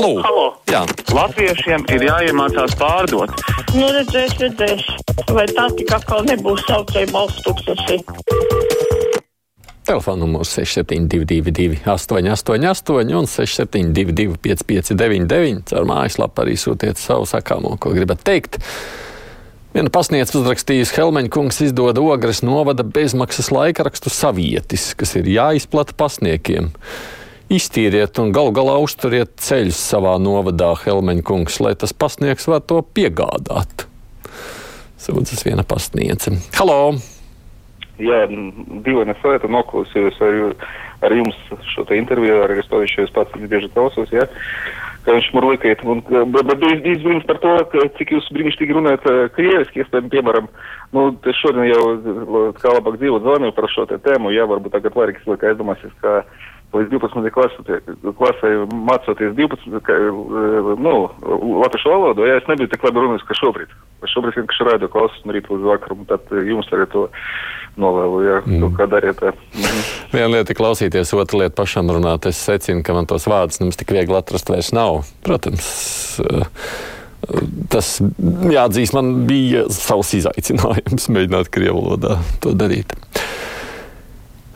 Halo! Halo. Jā. Latviešiem ir jāiemācās pārdot. Nu, redzēs, redzēs. Vai tā tik atkal nebūs saucēja balsts tūkstoši? Telefona numurs 6722, 888, un 672, 559, ar mājaslapu arī sūtiet savu sakāmo, ko gribat teikt. Viena pasniedz uzrakstījusi Helmeņa kungs izdod ogres novada bezmaksas laikrakstu savietis, kas ir jāizplata pasniekiem Iztīriet un galu galā uzturiet ceļus savā novadā, Helmeņa kungs, lai tas pasniegs var to piegādāt. Sūdzas viena pasniedze. Halo! Jā, dīvaini es lietu noklausījos ar, ar jums šo te interviju, ar Aristoviču es pats bieži klausos, jā, ka viņš murlikает. Un, bet bet bija izbrīns par to, ka, cik jūs brīnišķīgi runājat eh, krieviski, iespējams, piemēram, nu, te šodien jau kā labāk dzīvot zvanīju par šo te tēmu, jā, varbūt tagad Lariks laikā aizdomāsies, ka līdz 12. klasē, klasē mācoties 12, ka, eh, nu, latviešu valodu, ja es nebiju tik labi runājis, kā šobrīd. Šobrīd vienkārši rādu klausos no rīta līdz vakaram, tad jums arī to novēlu, ja mm. kaut kā dariet. Mhm. Viena lieta ir klausīties, otra lieta pašam runāt. Es secinu, ka man tos vārdus nemaz tik viegli atrast vairs nav. Protams. Uh, Tas, jāatzīst, man bija savs izaicinājums mēģināt krievu valodā to darīt.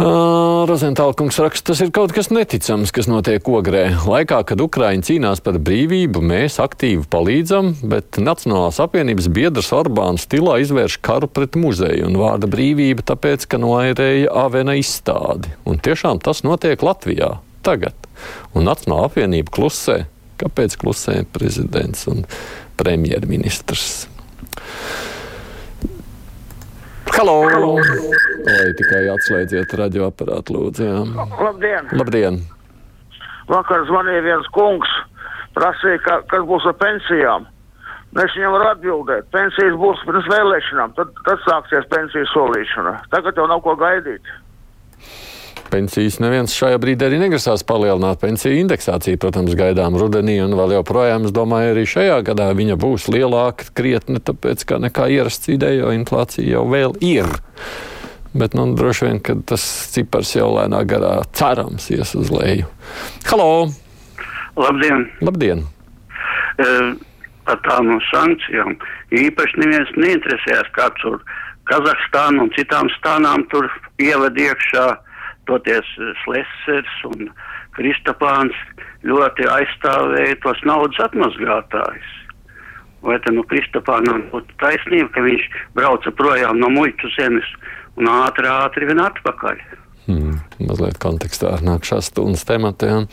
Rozentāla kungs raksta, tas ir kaut kas neticams, kas notiek ogrē. Laikā, kad Ukraiņa cīnās par brīvību, mēs aktīvi palīdzam, bet Nacionālās apvienības biedrs Orbāns stilā izvērš karu pret muzeju un vārda brīvība, tāpēc, ka noairēja Avena izstādi. Un tiešām tas notiek Latvijā tagad. Un Nacionālā apvienība klusē. Kāpēc klusē prezidents un premjerministrs? Halo! Lai tikai atslēdziet radioaparātu, lūdzu. Jā. Labdien! Labdien! Vakar zvanīja viens kungs, prasīja, ka, kas būs ar pensijām. Es viņam varu atbildēt, pensijas būs pirms vēlēšanām, tad, tad sāksies pensiju solīšana. Tagad jau nav ko gaidīt. Pensijas neviens šajā brīdī arī negrasās palielināt. Pensiju indeksāciju, protams, gaidām rudenī, un vēl joprojām, es domāju, arī šajā gadā viņa būs lielāka krietni, tāpēc kā nekā ierasts ideja, jo inflācija jau vēl ir. Bet nu, droši vien, ka tas cipars jau lēnā garā cerams ies uz leju. Halo! Labdien! Labdien. Uh, par tām sankcijām īpaši neviens neinteresējas, kā tur Kazahstāna un citām stānām tur ievada iekšā toties Slesers un Kristapāns ļoti aizstāvēja tos naudas atmazgātājus. Vai te nu Kristapānam būtu taisnība, ka viņš brauca projām no muļķu zemes un ātri, ātri vien atpakaļ. Hmm, mazliet kontekstā ar nākšās stundas tematiem.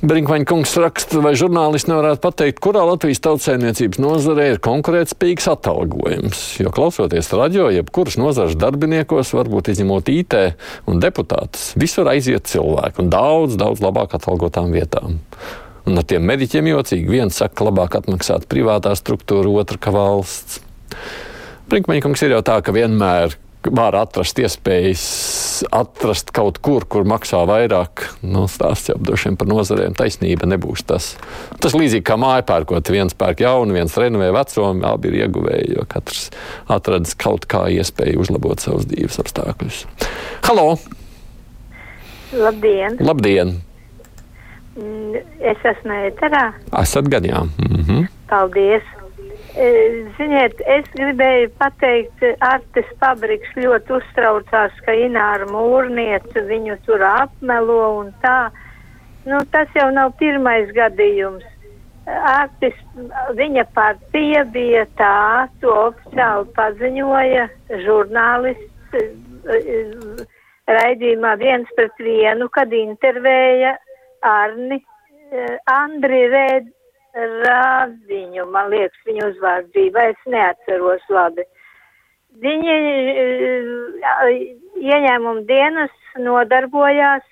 Brinkmaņa kungs raksta, vai žurnālisti nevarētu pateikt, kurā Latvijas tautsēmniecības nozarē ir konkurētspējīgs atalgojums. Jo klausoties radio, jebkuras nozares darbiniekos, varbūt izņemot IT un deputātus, visur aiziet cilvēki un daudz, daudz labāk atalgotām vietām. Un ar tiem mediķiem jocīgi viens saka, labāk atmaksāt privātā struktūra, otra ka valsts. Brinkmaņa kungs ir jau tā, ka vienmēr var atrast iespējas atrast kaut kur, kur maksā vairāk. Nu, stāsts jau droši vien par nozarēm taisnība nebūs tas. Tas līdzīgi kā māja pērkot, viens pērk jaunu, viens renovē veco, abi ir ieguvēji, jo katrs atradis kaut kā iespēju uzlabot savus dzīves apstākļus. Halo! Labdien! Labdien! Es esmu ēterā. Esat gan jā. Mm -hmm. Paldies! Ziniet, es gribēju pateikt, Artes Pabriks ļoti uztraucās, ka Ināra mūrniece viņu tur apmelo un tā. Nu, tas jau nav pirmais gadījums. Artis, viņa partija bija tā, to oficiāli paziņoja žurnālists raidījumā viens pret vienu, kad intervēja Arni Andri Rēd Rāziņu, man liekas, viņu uzvārdzība, es neatceros labi. Viņi ieņēmumu dienas nodarbojās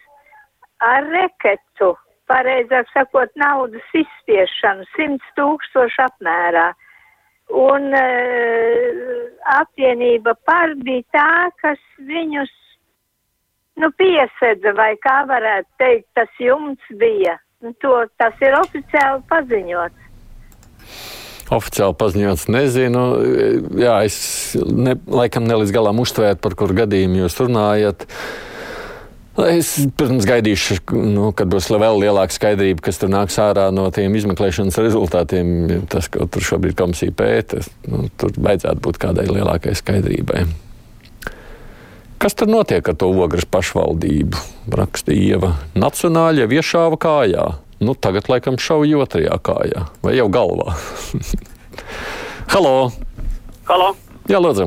ar reketu, pareizāk sakot, naudas izspiešanu, 100 tūkstošu apmērā. Un uh, apvienība par bija tā, kas viņus, nu, piesedza, vai kā varētu teikt, tas jumts bija. Nu, to, tas ir oficiāli paziņots. Oficiāli paziņots, nezinu. Jā, es ne, laikam ne līdz galam uztvēru, par kur gadījumu jūs runājat. Es pirms gaidīšu, nu, kad būs vēl lielāka skaidrība, kas tur nāks ārā no tiem izmeklēšanas rezultātiem. Tas, ko tur šobrīd komisija pēta, nu, tur vajadzētu būt kādai lielākai skaidrībai. Kas tur notiek ar to ogres pašvaldību? Rakstīja, nacionāļi jau iešāva kājā. Nu, tagad laikam šauja otrajā kājā vai jau galvā. Halo! Halo! Jā, lūdzu!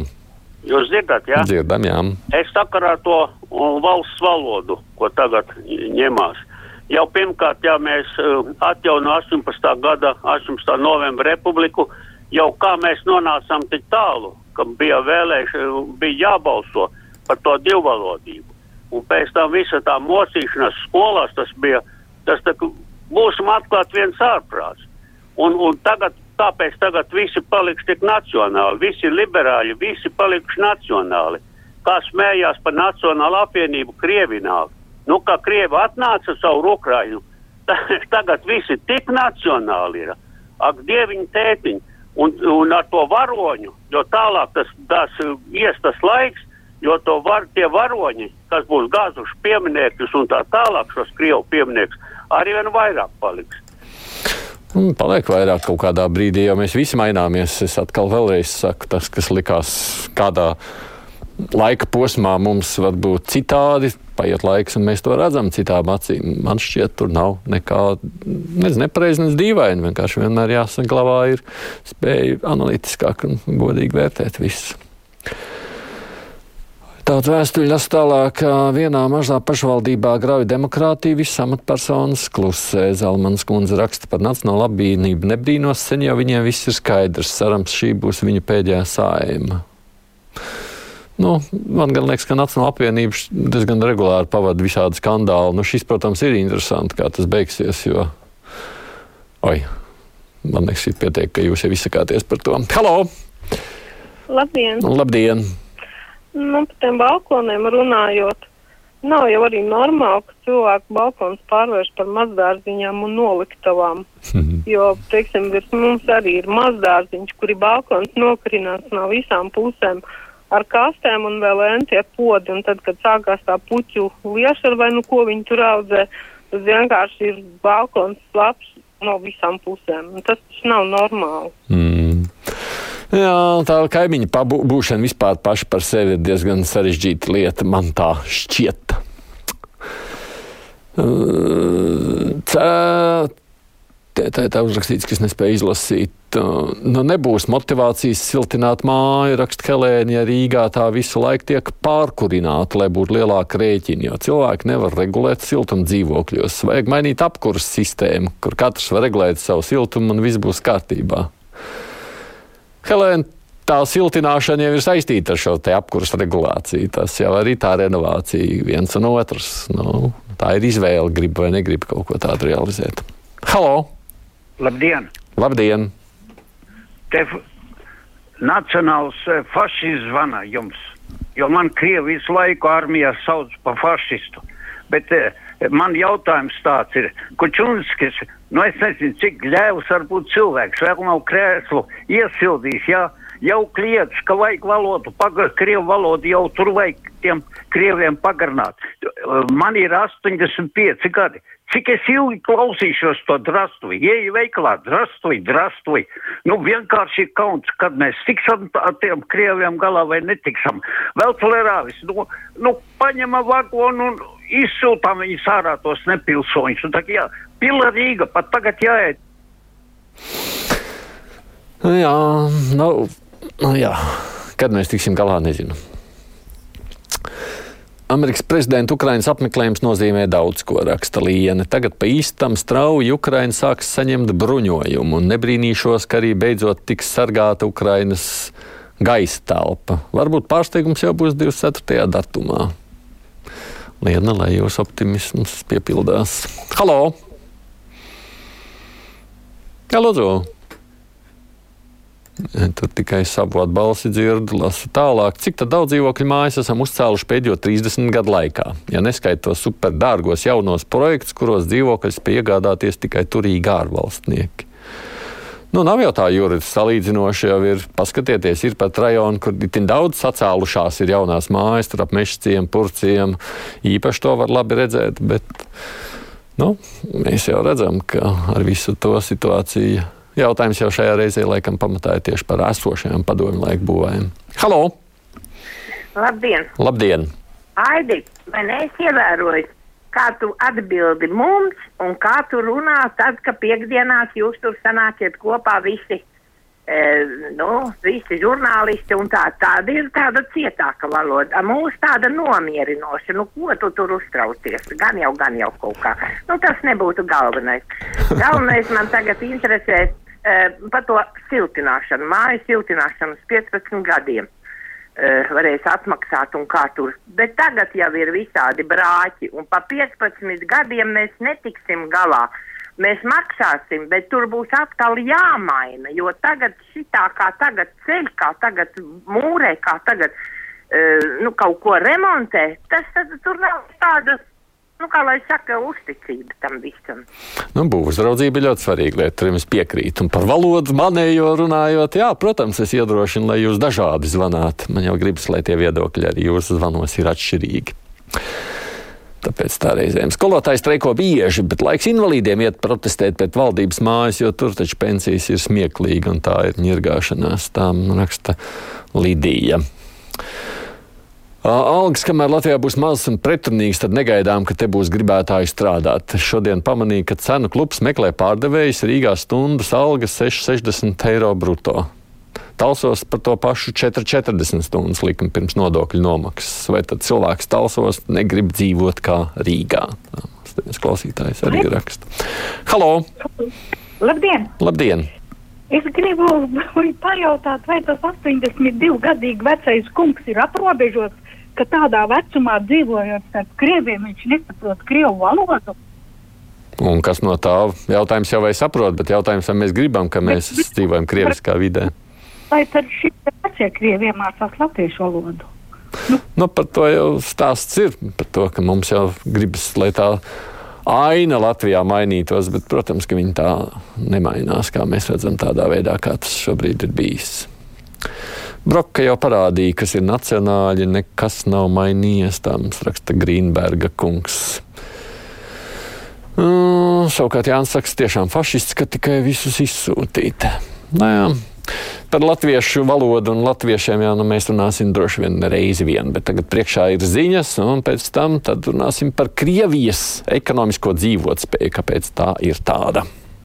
Jūs dzirdat, jā? Dzirdam, jā. Es sakarā to valsts valodu, ko tagad ņemās. Jau pirmkārt, ja mēs atjauno 18. gada 18. novembra republiku, jau kā mēs nonācām tik tālu, ka bija vēlēšana, bija jābalso par to divvalodību. Un pēc tam visa tā mocīšanās skolās tas bija, tas tā, būsim atklāt viens ārprāts. Un, un tagad Tāpēc tagad visi paliks tik nacionāli, visi liberāļi, visi palikuši nacionāli. Kā smējās par Nacionālu apvienību Krievinā. Nu, kā Krievi atnāca caur Ukrainu, tagad visi tik nacionāli ir. Ak, dieviņi tētiņi. Un, un ar to varoņu, jo tālāk tas, tas ies tas laiks, jo to var, tie varoņi, kas būs gāzuši pieminekļus un tā tālāk šos Krievu pieminekļus, arī vien vairāk paliks. Un paliek vairāk kaut kādā brīdī, jo mēs visi maināmies. Es atkal vēlreiz saku, tas, kas likās kādā laika posmā, mums var būt citādi. Paiet laiks, un mēs to redzam citām acīm. Man šķiet, tur nav nekā nepareizi, ne dīvaini. Vienkārši vienmēr jāsaglabā ir spēja analītiskāk un godīgi vērtēt visu. Tāds vēstuļu las tālāk, vienā mazā pašvaldībā grauj demokrātiju, visas amatpersonas klusē. Zelmans kundze raksta par nacionālo labīnību. Nebrīnos, sen jau viņiem viss ir skaidrs. Cerams, šī būs viņa pēdējā sājuma. Nu, man gan liekas, ka Nacionāla apvienība diezgan regulāri pavada visādi skandāli. Nu, šis, protams, ir interesanti, kā tas beigsies, jo. Oi, man liekas, ir pietiek, ka jūs jau izsakāties par to. Halo! Labdien! Labdien! Nu, par tiem balkoniem runājot, nav jau arī normāli, ka cilvēku balkons pārvērš par mazdārziņām un noliktavām. Jo, teiksim, virs mums arī ir mazdārziņš, kuri balkons nokrināts no visām pusēm ar kastēm un vēl entie podi. Un tad, kad sākās tā puķu liešana vai nu ko viņi tur audzē, tas vienkārši ir balkons labs no visām pusēm. Un tas taču nav normāli. Mm. Jā, tā kaimiņa pabūšana vispār paša par sevi ir diezgan sarežģīta lieta, man tā šķiet. Tā ir tā uzrakstīts, kas nespēja izlasīt. Nu, nebūs motivācijas siltināt māju, raksta Helēna, ja Rīgā tā visu laiku tiek pārkurināta, lai būtu lielāka rēķina. Jo cilvēki nevar regulēt siltumu dzīvokļos. Vajag mainīt apkurses sistēmu, kur katrs var regulēt savu siltumu un viss būs kārtībā. Helēna, tā siltināšana jau ir saistīta ar šo apkursu regulāciju. Tas jau arī tā renovācija viens un otrs. Nu, tā ir izvēle, grib vai negrib kaut ko tādu realizēt. Halo! Labdien! Labdien! Te nacionāls fašists zvana jums, jo man Krievi visu laiku armijā sauc par fašistu. Bet eh, man jautājums tāds ir, Kučunskis, nu es nezinu, cik ļēvs var būt cilvēks, vēl nav krēslu iesildījis, jā, jau kliedz, ka vajag valodu, pagar, krievu valodu jau tur vajag tiem krieviem pagarināt. Man ir 85 gadi. Cik es ilgi klausīšos to drastuvi, ieju veikalā, drastuvi, drastuvi. Nu, vienkārši ir kauns, kad mēs tiksim ar tiem krieviem galā vai netiksim. Vēl tolerāvis, nu, nu paņemam vagonu un izsūtām viņus ārā tos nepilsoņus. Un tā kā jā, pila Rīga pat tagad jāiet. Jā, nu, nu jā, kad mēs tiksim galā, nezinu. Amerikas prezidenta Ukrainas apmeklējums nozīmē daudz ko, raksta Liene. Tagad pa īstam strauji Ukraina sāks saņemt bruņojumu, un nebrīnīšos, ka arī beidzot tiks sargāta Ukrainas gaisa telpa. Varbūt pārsteigums jau būs 24. datumā. Liena, lai jūsu optimisms piepildās. Halo! Jā, lūdzu! Tur tikai savu atbalsi dzirdu, lasu tālāk. Cik daudz dzīvokļu mājas esam uzcēluši pēdējo 30 gadu laikā? Ja neskaita tos superdārgos jaunos projektus, kuros dzīvokļus spēj iegādāties tikai turīgi ārvalstnieki. Nu, nav jau tā juridiski salīdzinoši, jau ir, paskatieties, ir pat rajoni, kur ir daudz sacēlušās, ir jaunās mājas, tur ap mešciem, purciem. Īpaši to var labi redzēt, bet nu, mēs jau redzam, ka ar visu to situāciju jautājums jau šajā reizē laikam pamatā ir tieši par esošajām padomju laiku būvēm. Halo! Labdien! Labdien! Aidi, vai neievēroju, kā tu atbildi mums un kā tu runā tad, ka piekdienās jūs tur sanāciet kopā visi, e, nu, visi žurnālisti un tā, tāda ir tāda cietāka valoda. Mūs tāda nomierinoša, nu, ko tu tur uztraucies? Gan jau, gan jau kaut kā. Nu, tas nebūtu galvenais. Galvenais man tagad interesē par to siltināšanu, māju siltināšanu uz 15 gadiem uh, varēs atmaksāt un kā tur. Bet tagad jau ir visādi brāķi, un pa 15 gadiem mēs netiksim galā. Mēs maksāsim, bet tur būs atkal jāmaina, jo tagad šitā kā tagad ceļ, kā tagad mūrē, kā tagad uh, nu, kaut ko remontē, tas tad tur nav tādas nu, kā lai saka, uzticība tam visam. Nu, Būvuzraudzība ir ļoti svarīga lieta, tur es piekrītu. Un par valodu manējo runājot, jā, protams, es iedrošinu, lai jūs dažādi zvanāt. Man jau gribas, lai tie viedokļi arī jūsu zvanos ir atšķirīgi. Tāpēc tā reizēm skolotājs streiko bieži, bet laiks invalīdiem iet protestēt pret valdības mājas, jo tur taču pensijas ir smieklīgi un tā ir ņirgāšanās. Tā raksta Lidija. Algas, kamēr Latvijā būs mazas un pretrunīgas, tad negaidām, ka te būs gribētāji strādāt. Šodien pamanīju, ka cenu klubs meklē pārdevējus Rīgā stundas algas 6,60 eiro brutto. Talsos par to pašu 4,40 stundas likuma pirms nodokļu nomaksas. Vai tad cilvēks talsos negrib dzīvot kā Rīgā? Tas klausītājs arī raksta. Halo! Labdien! Labdien! Es gribu pajautāt, vai tas 82 gadīgi vecais kungs ir aprobežots ka tādā vecumā dzīvojot starp krieviem, viņš nesaprot krievu valodu. Un kas no tā jautājums jau vai saprot, bet jautājums, vai mēs gribam, ka mēs bet, dzīvojam krieviskā vidē? Vai tad šie vecie krievi iemācās latviešu valodu? Nu. nu, par to jau stāsts ir. Par to, ka mums jau gribas, lai tā aina Latvijā mainītos, bet, protams, ka viņi tā nemainās, kā mēs redzam, tādā veidā, kā tas šobrīd ir bijis. Broka jau parādīja, kas ir nacionāļi, nekas nav mainījies. Tā mums raksta Grīnberga kungs. Uh, savukārt Jānis Saks tiešām fašists, ka tikai visus izsūtīt. Nē, par latviešu valodu un latviešiem jau nu, mēs runāsim droši vien reizi vien, bet tagad priekšā ir ziņas, un pēc tam runāsim par Krievijas ekonomisko dzīvotspēju, kāpēc tā ir tāda.